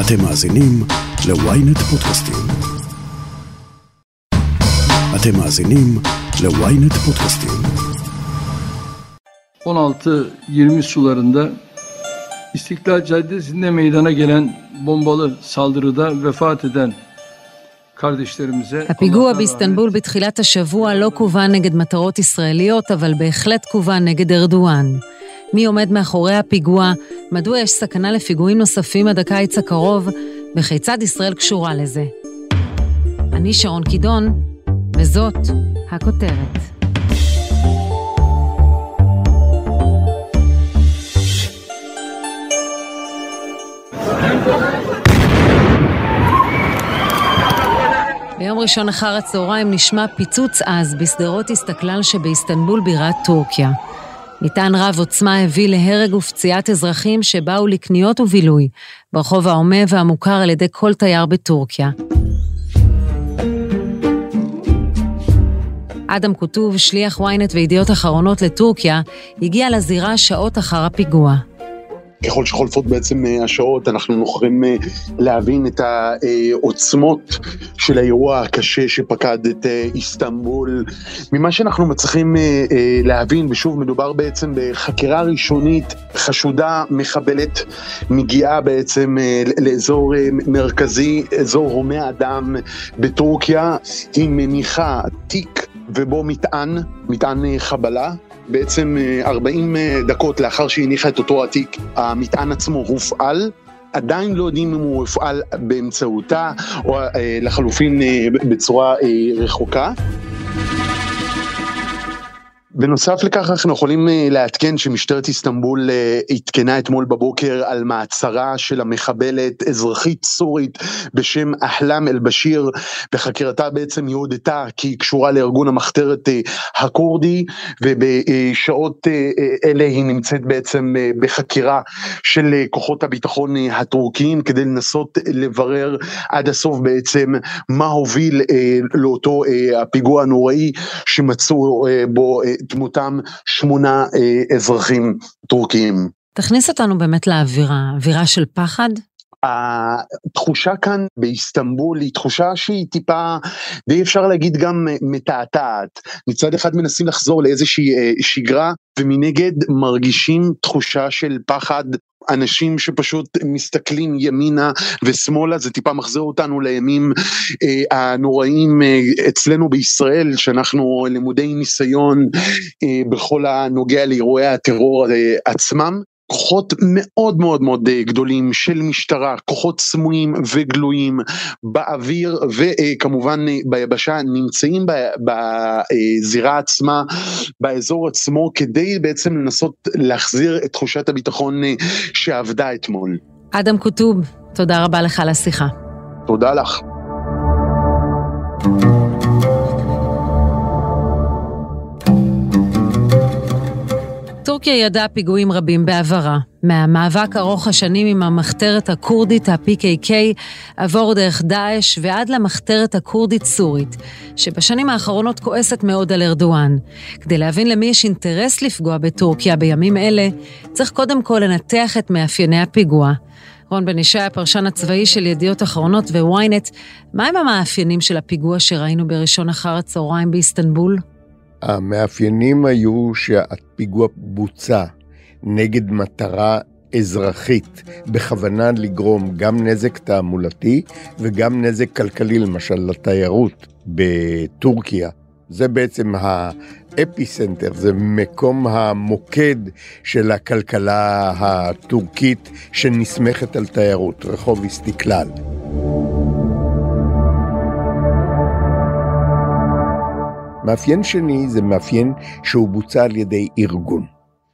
אתם מאזינים ל-ynet podcastim. אתם מאזינים ל-ynet podcastim. 16-20 sularında İstiklal Caddesi'nde meydana gelen bombalı saldırıda vefat eden kardeşlerimize... הפיגוע באיסטנבול בתחילת השבוע לא כוון נגד מטרות ישראליות, אבל בהחלט כוון נגד ארדואן. מי עומד מאחורי הפיגוע? מדוע יש סכנה לפיגועים נוספים עד הקיץ הקרוב? וכיצד ישראל קשורה לזה? אני שרון קידון, וזאת הכותרת. ביום ראשון אחר הצהריים נשמע פיצוץ עז בשדרות הסתכלל שבאיסטנבול בירת טורקיה. מטען רב עוצמה הביא להרג ופציעת אזרחים שבאו לקניות ובילוי, ברחוב ההומה והמוכר על ידי כל תייר בטורקיה. אדם כותוב, שליח ynet וידיעות אחרונות לטורקיה, הגיע לזירה שעות אחר הפיגוע. ככל שחולפות בעצם אה, השעות, אנחנו יכולים אה, להבין את העוצמות של האירוע הקשה שפקד את אה, איסטנבול. ממה שאנחנו מצליחים להבין, ושוב, מדובר בעצם בחקירה ראשונית, חשודה מחבלת מגיעה בעצם לאזור מרכזי, אזור הומה אדם בטורקיה. היא מניחה תיק ובו מטען, מטען חבלה. בעצם 40 אה, אה, דקות לאחר שהניחה את אותו התיק, המטען עצמו הופעל. עדיין לא יודעים אם הוא הופעל באמצעותה או אה, לחלופין בצורה רחוקה. בנוסף לכך אנחנו יכולים אה, לעדכן שמשטרת איסטנבול אה, עדכנה אתמול בבוקר על מעצרה של המחבלת אזרחית סורית בשם אחלאם אל-בשיר. בחקירתה בעצם היא הודתה כי היא קשורה לארגון המחתרת אה, הכורדי ובשעות אלה היא נמצאת בעצם בחקירה של כוחות הביטחון הטורקיים כדי לנסות לברר עד הסוף בעצם מה הוביל לאותו הפיגוע הנוראי שמצאו בו דמותם שמונה אה, אזרחים טורקיים. תכניס אותנו באמת לאווירה, אווירה של פחד? התחושה כאן באיסטנבול היא תחושה שהיא טיפה, די אפשר להגיד גם מתעתעת. מצד אחד מנסים לחזור לאיזושהי אה, שגרה, ומנגד מרגישים תחושה של פחד אנשים שפשוט מסתכלים ימינה ושמאלה, זה טיפה מחזיר אותנו לימים אה, הנוראים אה, אצלנו בישראל, שאנחנו למודי ניסיון אה, בכל הנוגע לאירועי הטרור אה, עצמם. כוחות מאוד מאוד מאוד אה, גדולים של משטרה, כוחות סמויים וגלויים באוויר וכמובן אה, ביבשה נמצאים בזירה עצמה, באזור עצמו, כדי בעצם לנסות להחזיר את תחושת הביטחון אה, שאבדה אתמול. אדם קוטוב, תודה רבה לך על השיחה. תודה לך. טורקיה ידעה פיגועים רבים בעברה. מהמאבק ארוך השנים עם המחתרת הכורדית, ה-PKK, עבור דרך דאעש ועד למחתרת הכורדית-סורית, שבשנים האחרונות כועסת מאוד על ארדואן. כדי להבין למי יש אינטרס לפגוע בטורקיה בימים אלה, צריך קודם כל לנתח את מאפייני הפיגוע. רון בן ישי, הפרשן הצבאי של ידיעות אחרונות ו-ynet, מהם המאפיינים של הפיגוע שראינו בראשון אחר הצהריים באיסטנבול? המאפיינים היו שהפיגוע בוצע נגד מטרה אזרחית, בכוונה לגרום גם נזק תעמולתי וגם נזק כלכלי, למשל לתיירות בטורקיה. זה בעצם ה epicenter, זה מקום המוקד של הכלכלה הטורקית שנסמכת על תיירות, רחוב איסטיקלל. מאפיין שני זה מאפיין שהוא בוצע על ידי ארגון.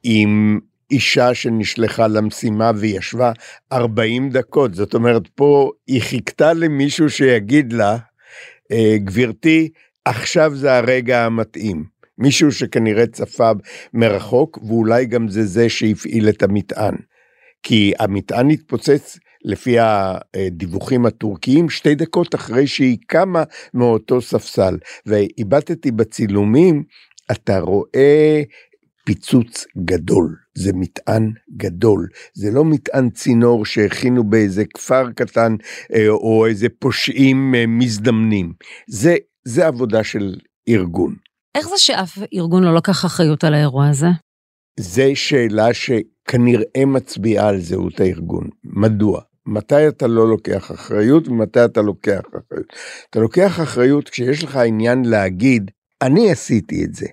עם אישה שנשלחה למשימה וישבה 40 דקות, זאת אומרת פה היא חיכתה למישהו שיגיד לה, אה, גברתי, עכשיו זה הרגע המתאים. מישהו שכנראה צפה מרחוק ואולי גם זה זה שהפעיל את המטען. כי המטען התפוצץ לפי הדיווחים הטורקיים, שתי דקות אחרי שהיא קמה מאותו ספסל. והבטתי בצילומים, אתה רואה פיצוץ גדול, זה מטען גדול, זה לא מטען צינור שהכינו באיזה כפר קטן אה, או איזה פושעים אה, מזדמנים, זה, זה עבודה של ארגון. איך זה שאף ארגון לא לקח אחריות על האירוע הזה? זה שאלה שכנראה מצביעה על זהות הארגון. מדוע? מתי אתה לא לוקח אחריות ומתי אתה לוקח אחריות. אתה לוקח אחריות כשיש לך עניין להגיד, אני עשיתי את זה.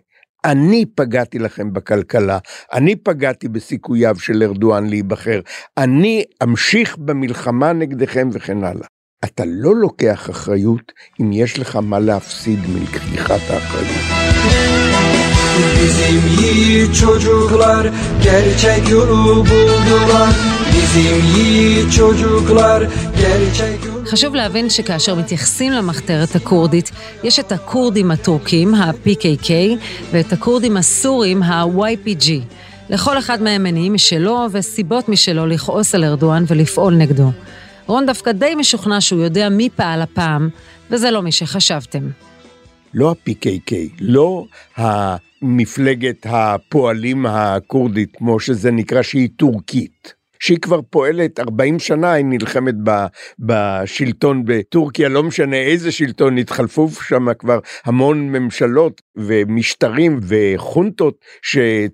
אני פגעתי לכם בכלכלה, אני פגעתי בסיכוייו של ארדואן להיבחר, אני אמשיך במלחמה נגדכם וכן הלאה. אתה לא לוקח אחריות אם יש לך מה להפסיד מלקיחת האחריות. Bizim yiğit çocuklar gerçek yolu buldular bizim yiğit çocuklar gerçek חשוב להבין שכאשר מתייחסים למחתרת הכורדית, יש את הכורדים הטורקים, ה-PKK, ואת הכורדים הסורים, ה-YPG. לכל אחד מהם מניעים משלו וסיבות משלו לכעוס על ארדואן ולפעול נגדו. רון דווקא די משוכנע שהוא יודע מי פעל הפעם, וזה לא מי שחשבתם. לא ה-PKK, לא המפלגת הפועלים הכורדית, כמו שזה נקרא, שהיא טורקית. שהיא כבר פועלת 40 שנה, היא נלחמת ב, בשלטון בטורקיה, לא משנה איזה שלטון, התחלפו שם כבר המון ממשלות ומשטרים וחונטות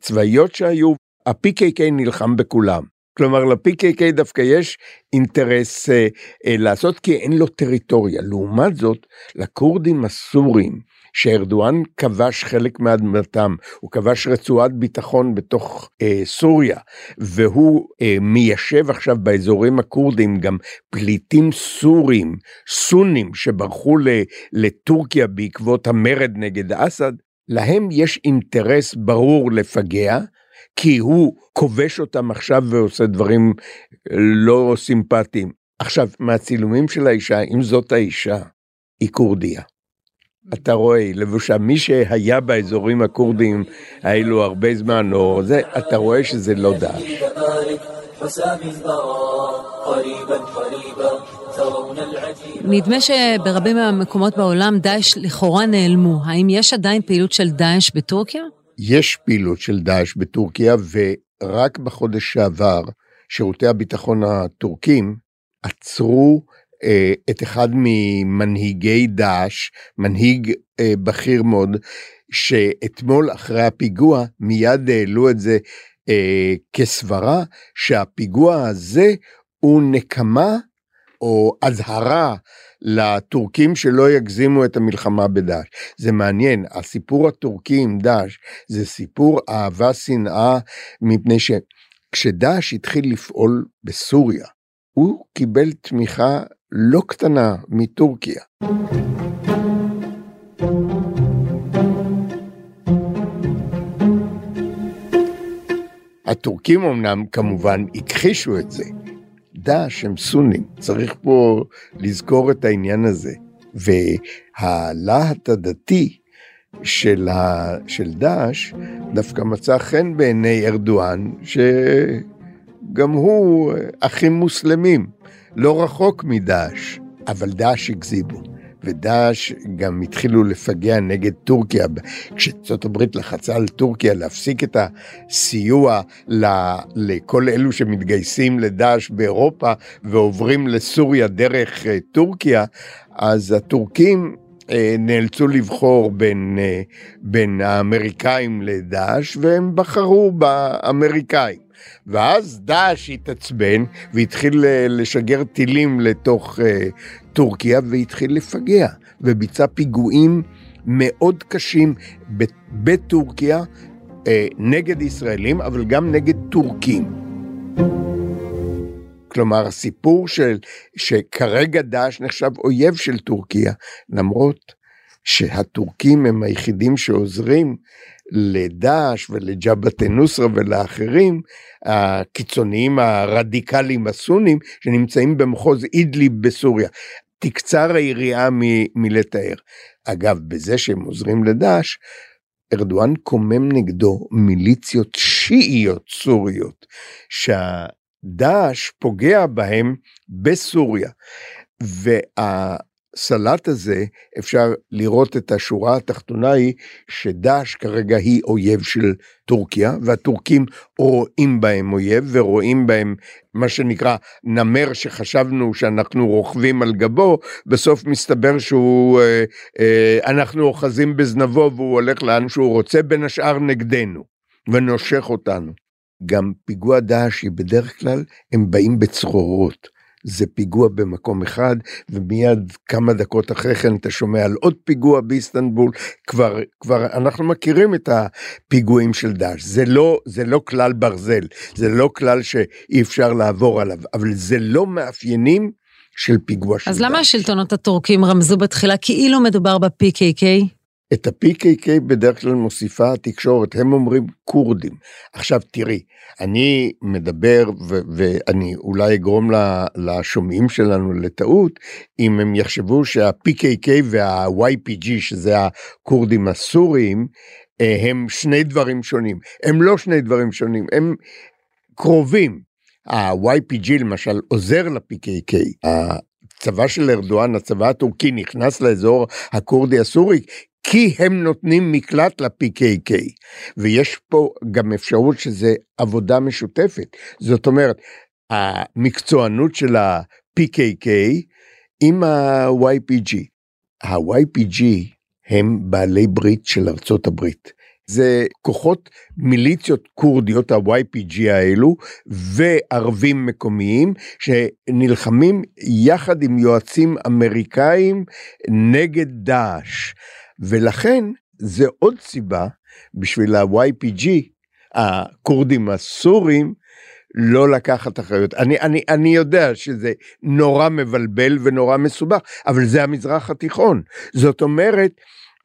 צבאיות שהיו, ה-PKK נלחם בכולם. כלומר ל-PKK דווקא יש אינטרס אה, אה, לעשות כי אין לו טריטוריה. לעומת זאת, לכורדים הסורים, שארדואן כבש חלק מאדמתם, הוא כבש רצועת ביטחון בתוך אה, סוריה, והוא אה, מיישב עכשיו באזורים הכורדים גם פליטים סורים, סונים, שברחו לטורקיה בעקבות המרד נגד אסד, להם יש אינטרס ברור לפגע, כי הוא כובש אותם עכשיו ועושה דברים לא סימפטיים. עכשיו, מהצילומים של האישה, אם זאת האישה, היא כורדיה. אתה רואה, היא לבושה, מי שהיה באזורים הכורדים האלו הרבה זמן, או זה, אתה רואה שזה לא דאעש. נדמה שברבים מהמקומות בעולם דאעש לכאורה נעלמו. האם יש עדיין פעילות של דאעש בטורקיה? יש פעילות של דאעש בטורקיה, ורק בחודש שעבר שירותי הביטחון הטורקים עצרו את אחד ממנהיגי דאעש, מנהיג אה, בכיר מאוד, שאתמול אחרי הפיגוע מיד העלו את זה אה, כסברה שהפיגוע הזה הוא נקמה או אזהרה לטורקים שלא יגזימו את המלחמה בדאעש. זה מעניין, הסיפור הטורקי עם דאעש זה סיפור אהבה שנאה מפני שכשדאעש התחיל לפעול בסוריה, הוא קיבל תמיכה לא קטנה מטורקיה. הטורקים אמנם כמובן הכחישו את זה. דאעש הם סונים, צריך פה לזכור את העניין הזה. והלהט הדתי של, ה... של דאעש דווקא מצא חן בעיני ארדואן, שגם הוא אחים מוסלמים. לא רחוק מדאעש, אבל דאעש הגזימו. ודאעש גם התחילו לפגע נגד טורקיה, כשארצות הברית לחצה על טורקיה להפסיק את הסיוע לכל אלו שמתגייסים לדאעש באירופה ועוברים לסוריה דרך אה, טורקיה, אז הטורקים אה, נאלצו לבחור בין, אה, בין האמריקאים לדאעש והם בחרו באמריקאים. ואז דאעש התעצבן והתחיל אה, לשגר טילים לתוך uh, טורקיה והתחיל לפגע וביצע פיגועים מאוד קשים בטורקיה uh, נגד ישראלים אבל גם נגד טורקים. כלומר הסיפור של שכרגע דאעש נחשב אויב של טורקיה למרות שהטורקים הם היחידים שעוזרים לדאעש ולג'בהת א-נוסרה ולאחרים, הקיצוניים הרדיקליים הסונים, שנמצאים במחוז אידליב בסוריה. תקצר היריעה מ- מלתאר. אגב, בזה שהם עוזרים לדאעש, ארדואן קומם נגדו מיליציות שיעיות סוריות, שהדאעש פוגע בהם בסוריה. וה... בסלט הזה אפשר לראות את השורה התחתונה היא שדאעש כרגע היא אויב של טורקיה והטורקים רואים בהם אויב ורואים בהם מה שנקרא נמר שחשבנו שאנחנו רוכבים על גבו בסוף מסתבר שהוא אה, אה, אנחנו אוחזים בזנבו והוא הולך לאן שהוא רוצה בין השאר נגדנו ונושך אותנו. גם פיגוע דאעש היא בדרך כלל הם באים בצרורות. זה פיגוע במקום אחד ומיד כמה דקות אחרי כן אתה שומע על עוד פיגוע באיסטנבול כבר כבר אנחנו מכירים את הפיגועים של דאעש זה לא זה לא כלל ברזל זה לא כלל שאי אפשר לעבור עליו אבל זה לא מאפיינים של פיגוע של אז דאעש. למה השלטונות הטורקים רמזו בתחילה כאילו מדובר ב-PKK? את ה-PKK בדרך כלל מוסיפה התקשורת, הם אומרים כורדים. עכשיו תראי, אני מדבר ו- ואני אולי אגרום לשומעים שלנו לטעות, אם הם יחשבו שה-PKK וה-YPG, שזה הכורדים הסוריים, אה, הם שני דברים שונים. הם לא שני דברים שונים, הם קרובים. ה-YPG למשל עוזר ל-PKK. הצבא של ארדואן, הצבא הטורקי, נכנס לאזור הכורדי הסורי כי הם נותנים מקלט ל-PKK, ויש פה גם אפשרות שזה עבודה משותפת. זאת אומרת, המקצוענות של ה-PKK עם ה-YPG. ה-YPG הם בעלי ברית של ארצות הברית. זה כוחות מיליציות כורדיות ה-YPG האלו וערבים מקומיים שנלחמים יחד עם יועצים אמריקאים נגד דאעש. ולכן זה עוד סיבה בשביל ה-YPG, הכורדים הסורים, לא לקחת אחריות. אני, אני, אני יודע שזה נורא מבלבל ונורא מסובך, אבל זה המזרח התיכון. זאת אומרת,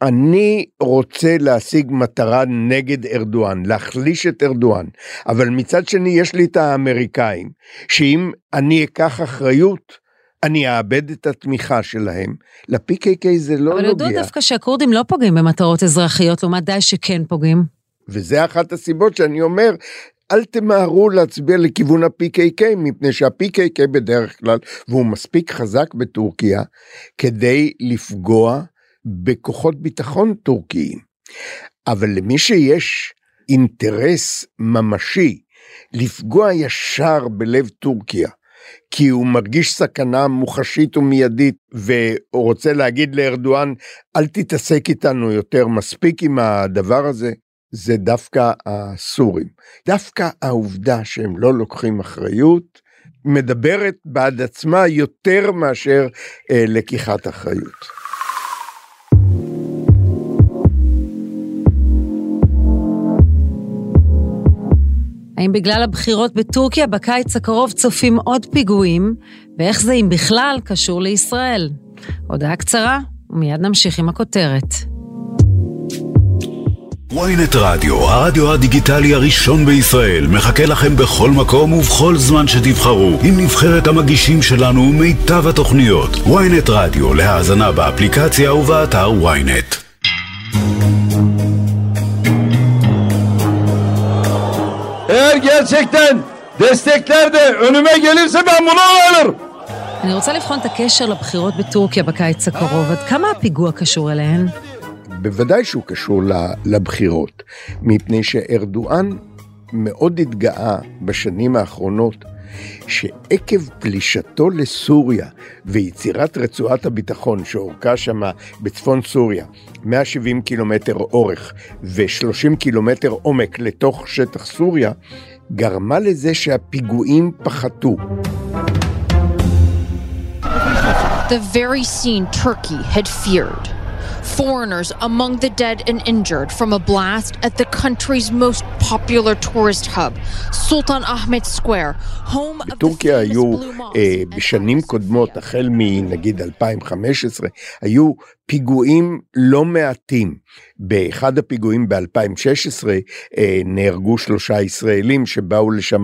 אני רוצה להשיג מטרה נגד ארדואן, להחליש את ארדואן, אבל מצד שני יש לי את האמריקאים, שאם אני אקח אחריות, אני אאבד את התמיכה שלהם. ל-PKK זה לא אבל נוגע. יודו דווקא שהכורדים לא פוגעים במטרות אזרחיות, לעומת דאעש שכן פוגעים. וזה אחת הסיבות שאני אומר, אל תמהרו להצביע לכיוון ה-PKK, מפני שה-PKK בדרך כלל, והוא מספיק חזק בטורקיה, כדי לפגוע בכוחות ביטחון טורקיים. אבל למי שיש אינטרס ממשי לפגוע ישר בלב טורקיה, כי הוא מרגיש סכנה מוחשית ומיידית והוא רוצה להגיד לארדואן אל תתעסק איתנו יותר מספיק עם הדבר הזה זה דווקא הסורים דווקא העובדה שהם לא לוקחים אחריות מדברת בעד עצמה יותר מאשר אה, לקיחת אחריות. האם בגלל הבחירות בטורקיה בקיץ הקרוב צופים עוד פיגועים, ואיך זה אם בכלל קשור לישראל? הודעה קצרה, ומיד נמשיך עם הכותרת. ynet רדיו, הרדיו הדיגיטלי הראשון בישראל, מחכה לכם בכל מקום ובכל זמן שתבחרו, עם נבחרת המגישים שלנו ומיטב התוכניות. ynet רדיו, להאזנה באפליקציה ובאתר ynet. Eğer gerçekten destekler de önüme gelirse ben bunu alırım. אני רוצה לבחון את הקשר לבחירות בטורקיה בקיץ הקרוב, עד כמה הפיגוע קשור אליהן? בוודאי שהוא קשור לבחירות, מפני שארדואן מאוד התגאה בשנים האחרונות שעקב פלישתו לסוריה ויצירת רצועת הביטחון שאורכה שמה בצפון סוריה 170 קילומטר אורך ו-30 קילומטר עומק לתוך שטח סוריה, גרמה לזה שהפיגועים פחתו. The very scene Turkey had feared. Foreigners among the dead and injured from a blast at the country's most popular tourist hub, Sultan Ahmed Square, home of the בטורקיה היו אה, בשנים קודמות, החל מנגיד 2015, היו פיגועים לא מעטים. באחד הפיגועים ב-2016 אה, נהרגו שלושה ישראלים שבאו לשם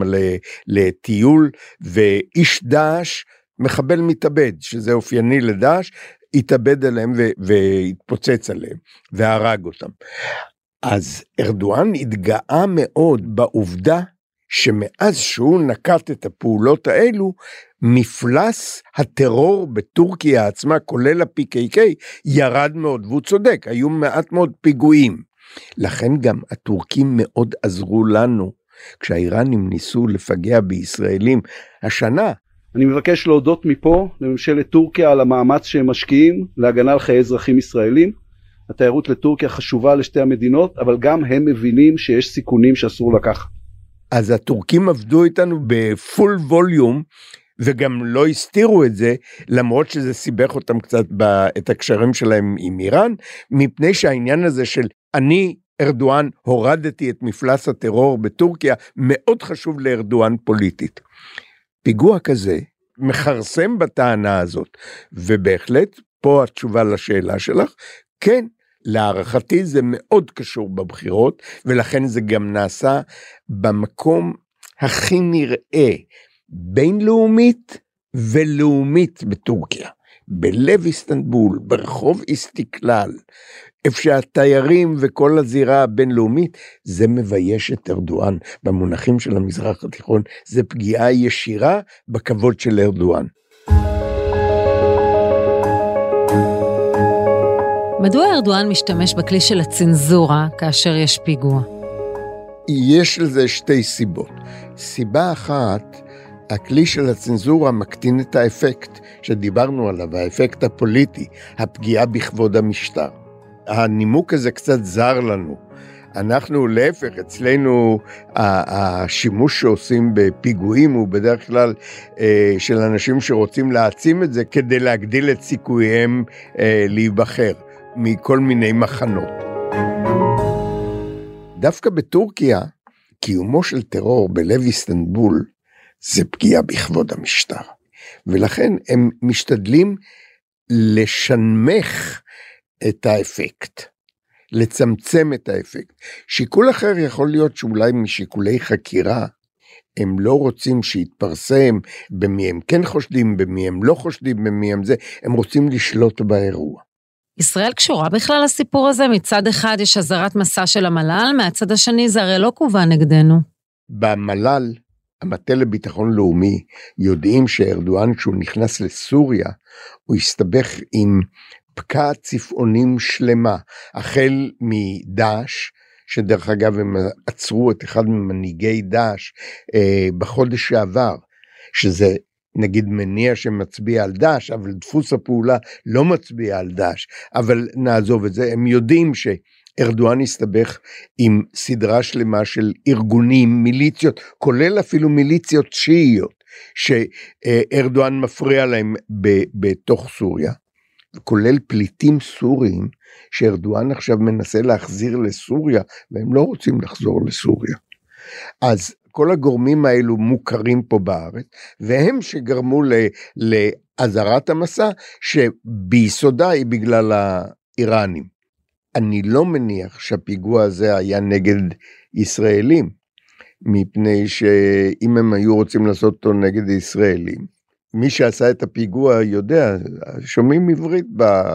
לטיול, ואיש דאעש, מחבל מתאבד, שזה אופייני לדאעש, התאבד עליהם והתפוצץ עליהם, והרג אותם. אז ארדואן התגאה מאוד בעובדה שמאז שהוא נקט את הפעולות האלו, מפלס הטרור בטורקיה עצמה, כולל ה-PKK, ירד מאוד, והוא צודק, היו מעט מאוד פיגועים. לכן גם הטורקים מאוד עזרו לנו. כשהאיראנים ניסו לפגע בישראלים השנה, אני מבקש להודות מפה לממשלת טורקיה על המאמץ שהם משקיעים להגנה על חיי אזרחים ישראלים. התיירות לטורקיה חשובה לשתי המדינות, אבל גם הם מבינים שיש סיכונים שאסור לקחת. אז הטורקים עבדו איתנו בפול ווליום, וגם לא הסתירו את זה, למרות שזה סיבך אותם קצת את הקשרים שלהם עם איראן, מפני שהעניין הזה של אני ארדואן הורדתי את מפלס הטרור בטורקיה, מאוד חשוב לארדואן פוליטית. פיגוע כזה מכרסם בטענה הזאת, ובהחלט פה התשובה לשאלה שלך, כן, להערכתי זה מאוד קשור בבחירות, ולכן זה גם נעשה במקום הכי נראה בינלאומית ולאומית בטורקיה. בלב איסטנבול, ברחוב איסטיקלל, איפה שהתיירים וכל הזירה הבינלאומית, זה מבייש את ארדואן. במונחים של המזרח התיכון, זה פגיעה ישירה בכבוד של ארדואן. מדוע ארדואן משתמש בכלי של הצנזורה כאשר יש פיגוע? יש לזה שתי סיבות. סיבה אחת, הכלי של הצנזורה מקטין את האפקט שדיברנו עליו, האפקט הפוליטי, הפגיעה בכבוד המשטר. הנימוק הזה קצת זר לנו. אנחנו להפך, אצלנו השימוש שעושים בפיגועים הוא בדרך כלל אה, של אנשים שרוצים להעצים את זה כדי להגדיל את סיכוייהם אה, להיבחר מכל מיני מחנות. דווקא בטורקיה, קיומו של טרור בלב איסטנבול זה פגיעה בכבוד המשטר. ולכן הם משתדלים לשנמך את האפקט, לצמצם את האפקט. שיקול אחר יכול להיות שאולי משיקולי חקירה, הם לא רוצים שיתפרסם במי הם כן חושדים, במי הם לא חושדים, במי הם זה, הם רוצים לשלוט באירוע. ישראל קשורה בכלל לסיפור הזה? מצד אחד יש אזהרת מסע של המל"ל, מהצד השני זה הרי לא כוון נגדנו. במל"ל, המטה לביטחון לאומי, יודעים שארדואן, כשהוא נכנס לסוריה, הוא הסתבך עם פקעת צפעונים שלמה, החל מדאעש, שדרך אגב הם עצרו את אחד ממנהיגי דאעש אה, בחודש שעבר, שזה נגיד מניע שמצביע על דאעש, אבל דפוס הפעולה לא מצביע על דאעש, אבל נעזוב את זה, הם יודעים ש... ארדואן הסתבך עם סדרה שלמה של ארגונים, מיליציות, כולל אפילו מיליציות שיעיות, שארדואן מפריע להם בתוך סוריה. כולל פליטים סוריים שארדואן עכשיו מנסה להחזיר לסוריה והם לא רוצים לחזור לסוריה. אז כל הגורמים האלו מוכרים פה בארץ והם שגרמו לאזהרת המסע שביסודה היא בגלל האיראנים. אני לא מניח שהפיגוע הזה היה נגד ישראלים מפני שאם הם היו רוצים לעשות אותו נגד ישראלים מי שעשה את הפיגוע יודע, שומעים עברית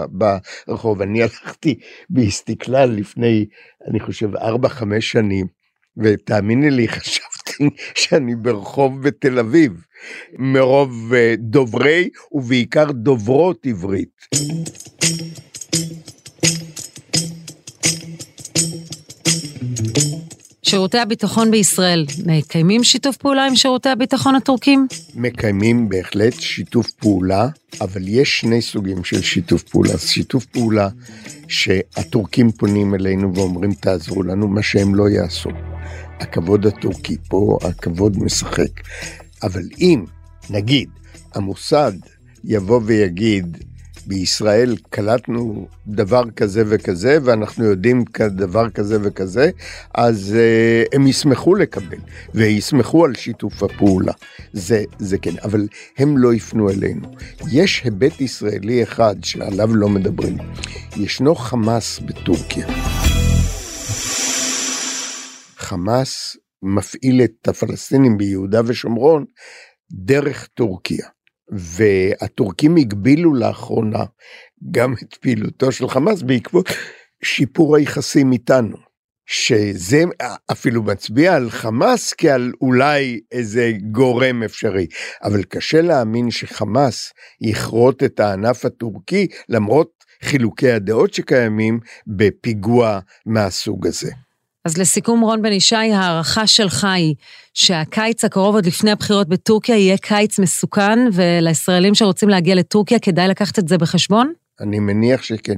ברחוב. אני הלכתי באסתכלל לפני, אני חושב, 4-5 שנים, ותאמיני לי, חשבתי שאני ברחוב בתל אביב, מרוב אה, דוברי ובעיקר דוברות עברית. שירותי הביטחון בישראל מקיימים שיתוף פעולה עם שירותי הביטחון הטורקים? מקיימים בהחלט שיתוף פעולה, אבל יש שני סוגים של שיתוף פעולה. שיתוף פעולה שהטורקים פונים אלינו ואומרים תעזרו לנו, מה שהם לא יעשו. הכבוד הטורקי פה, הכבוד משחק. אבל אם, נגיד, המוסד יבוא ויגיד, בישראל קלטנו דבר כזה וכזה, ואנחנו יודעים דבר כזה וכזה, אז uh, הם ישמחו לקבל, וישמחו על שיתוף הפעולה. זה, זה כן, אבל הם לא יפנו אלינו. יש היבט ישראלי אחד שעליו לא מדברים. ישנו חמאס בטורקיה. חמאס מפעיל את הפלסטינים ביהודה ושומרון דרך טורקיה. והטורקים הגבילו לאחרונה גם את פעילותו של חמאס בעקבות שיפור היחסים איתנו. שזה אפילו מצביע על חמאס כעל אולי איזה גורם אפשרי, אבל קשה להאמין שחמאס יכרות את הענף הטורקי למרות חילוקי הדעות שקיימים בפיגוע מהסוג הזה. אז לסיכום, רון בן ישי, ההערכה שלך היא שהקיץ הקרוב עוד לפני הבחירות בטורקיה יהיה קיץ מסוכן, ולישראלים שרוצים להגיע לטורקיה כדאי לקחת את זה בחשבון? אני מניח שכן.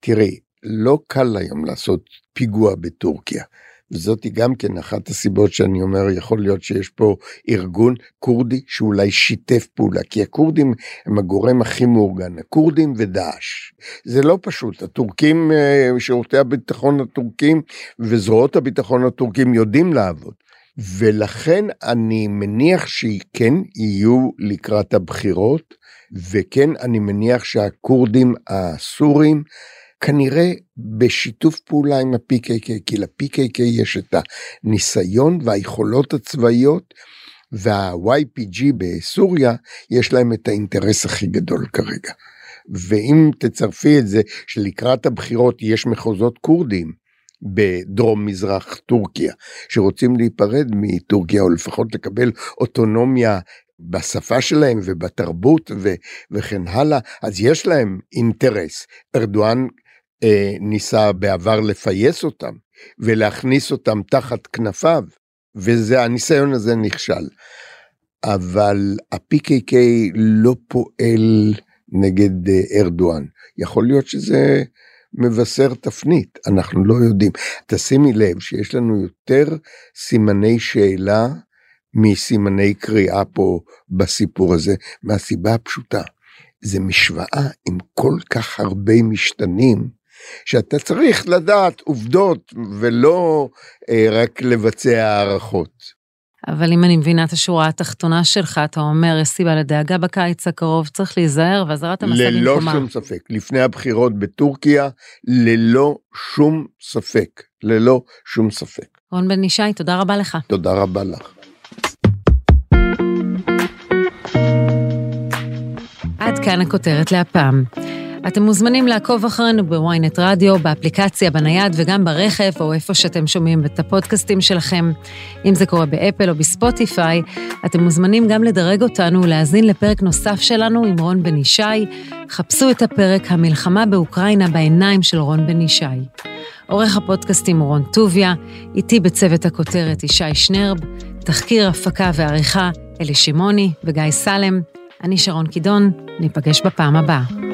תראי, לא קל היום לעשות פיגוע בטורקיה. וזאת גם כן אחת הסיבות שאני אומר יכול להיות שיש פה ארגון כורדי שאולי שיתף פעולה כי הכורדים הם הגורם הכי מאורגן הכורדים ודאעש. זה לא פשוט הטורקים אה, שירותי הביטחון הטורקים וזרועות הביטחון הטורקים יודעים לעבוד ולכן אני מניח שכן יהיו לקראת הבחירות וכן אני מניח שהכורדים הסורים כנראה בשיתוף פעולה עם ה-PKK, כי ל-PKK יש את הניסיון והיכולות הצבאיות, וה-YPG בסוריה יש להם את האינטרס הכי גדול כרגע. ואם תצרפי את זה שלקראת הבחירות יש מחוזות כורדים בדרום מזרח טורקיה שרוצים להיפרד מטורקיה או לפחות לקבל אוטונומיה בשפה שלהם ובתרבות ו- וכן הלאה אז יש להם אינטרס ארדואן ניסה בעבר לפייס אותם ולהכניס אותם תחת כנפיו, והניסיון הזה נכשל. אבל ה-PKK לא פועל נגד אה, ארדואן. יכול להיות שזה מבשר תפנית, אנחנו לא יודעים. תשימי לב שיש לנו יותר סימני שאלה מסימני קריאה פה בסיפור הזה, מהסיבה הפשוטה. זה משוואה עם כל כך הרבה משתנים, שאתה צריך לדעת עובדות ולא אה, רק לבצע הערכות. אבל אם אני מבינה את השורה התחתונה שלך, אתה אומר, יש סיבה לדאגה בקיץ הקרוב, צריך להיזהר, ואזהרת המסע במקומה. ללא שום ספק. לפני הבחירות בטורקיה, ללא שום ספק. ללא שום ספק. רון בן ישי, תודה רבה לך. תודה רבה לך. עד כאן הכותרת להפעם. אתם מוזמנים לעקוב אחרינו בוויינט רדיו, באפליקציה, בנייד וגם ברכב, או איפה שאתם שומעים את הפודקאסטים שלכם. אם זה קורה באפל או בספוטיפיי, אתם מוזמנים גם לדרג אותנו ולהאזין לפרק נוסף שלנו עם רון בן ישי. חפשו את הפרק "המלחמה באוקראינה בעיניים של רון בן ישי". עורך הפודקאסטים הוא רון טוביה, איתי בצוות הכותרת ישי שנרב, תחקיר, הפקה ועריכה אלי שמעוני וגיא סלם. אני שרון קידון, ניפגש בפעם הבאה.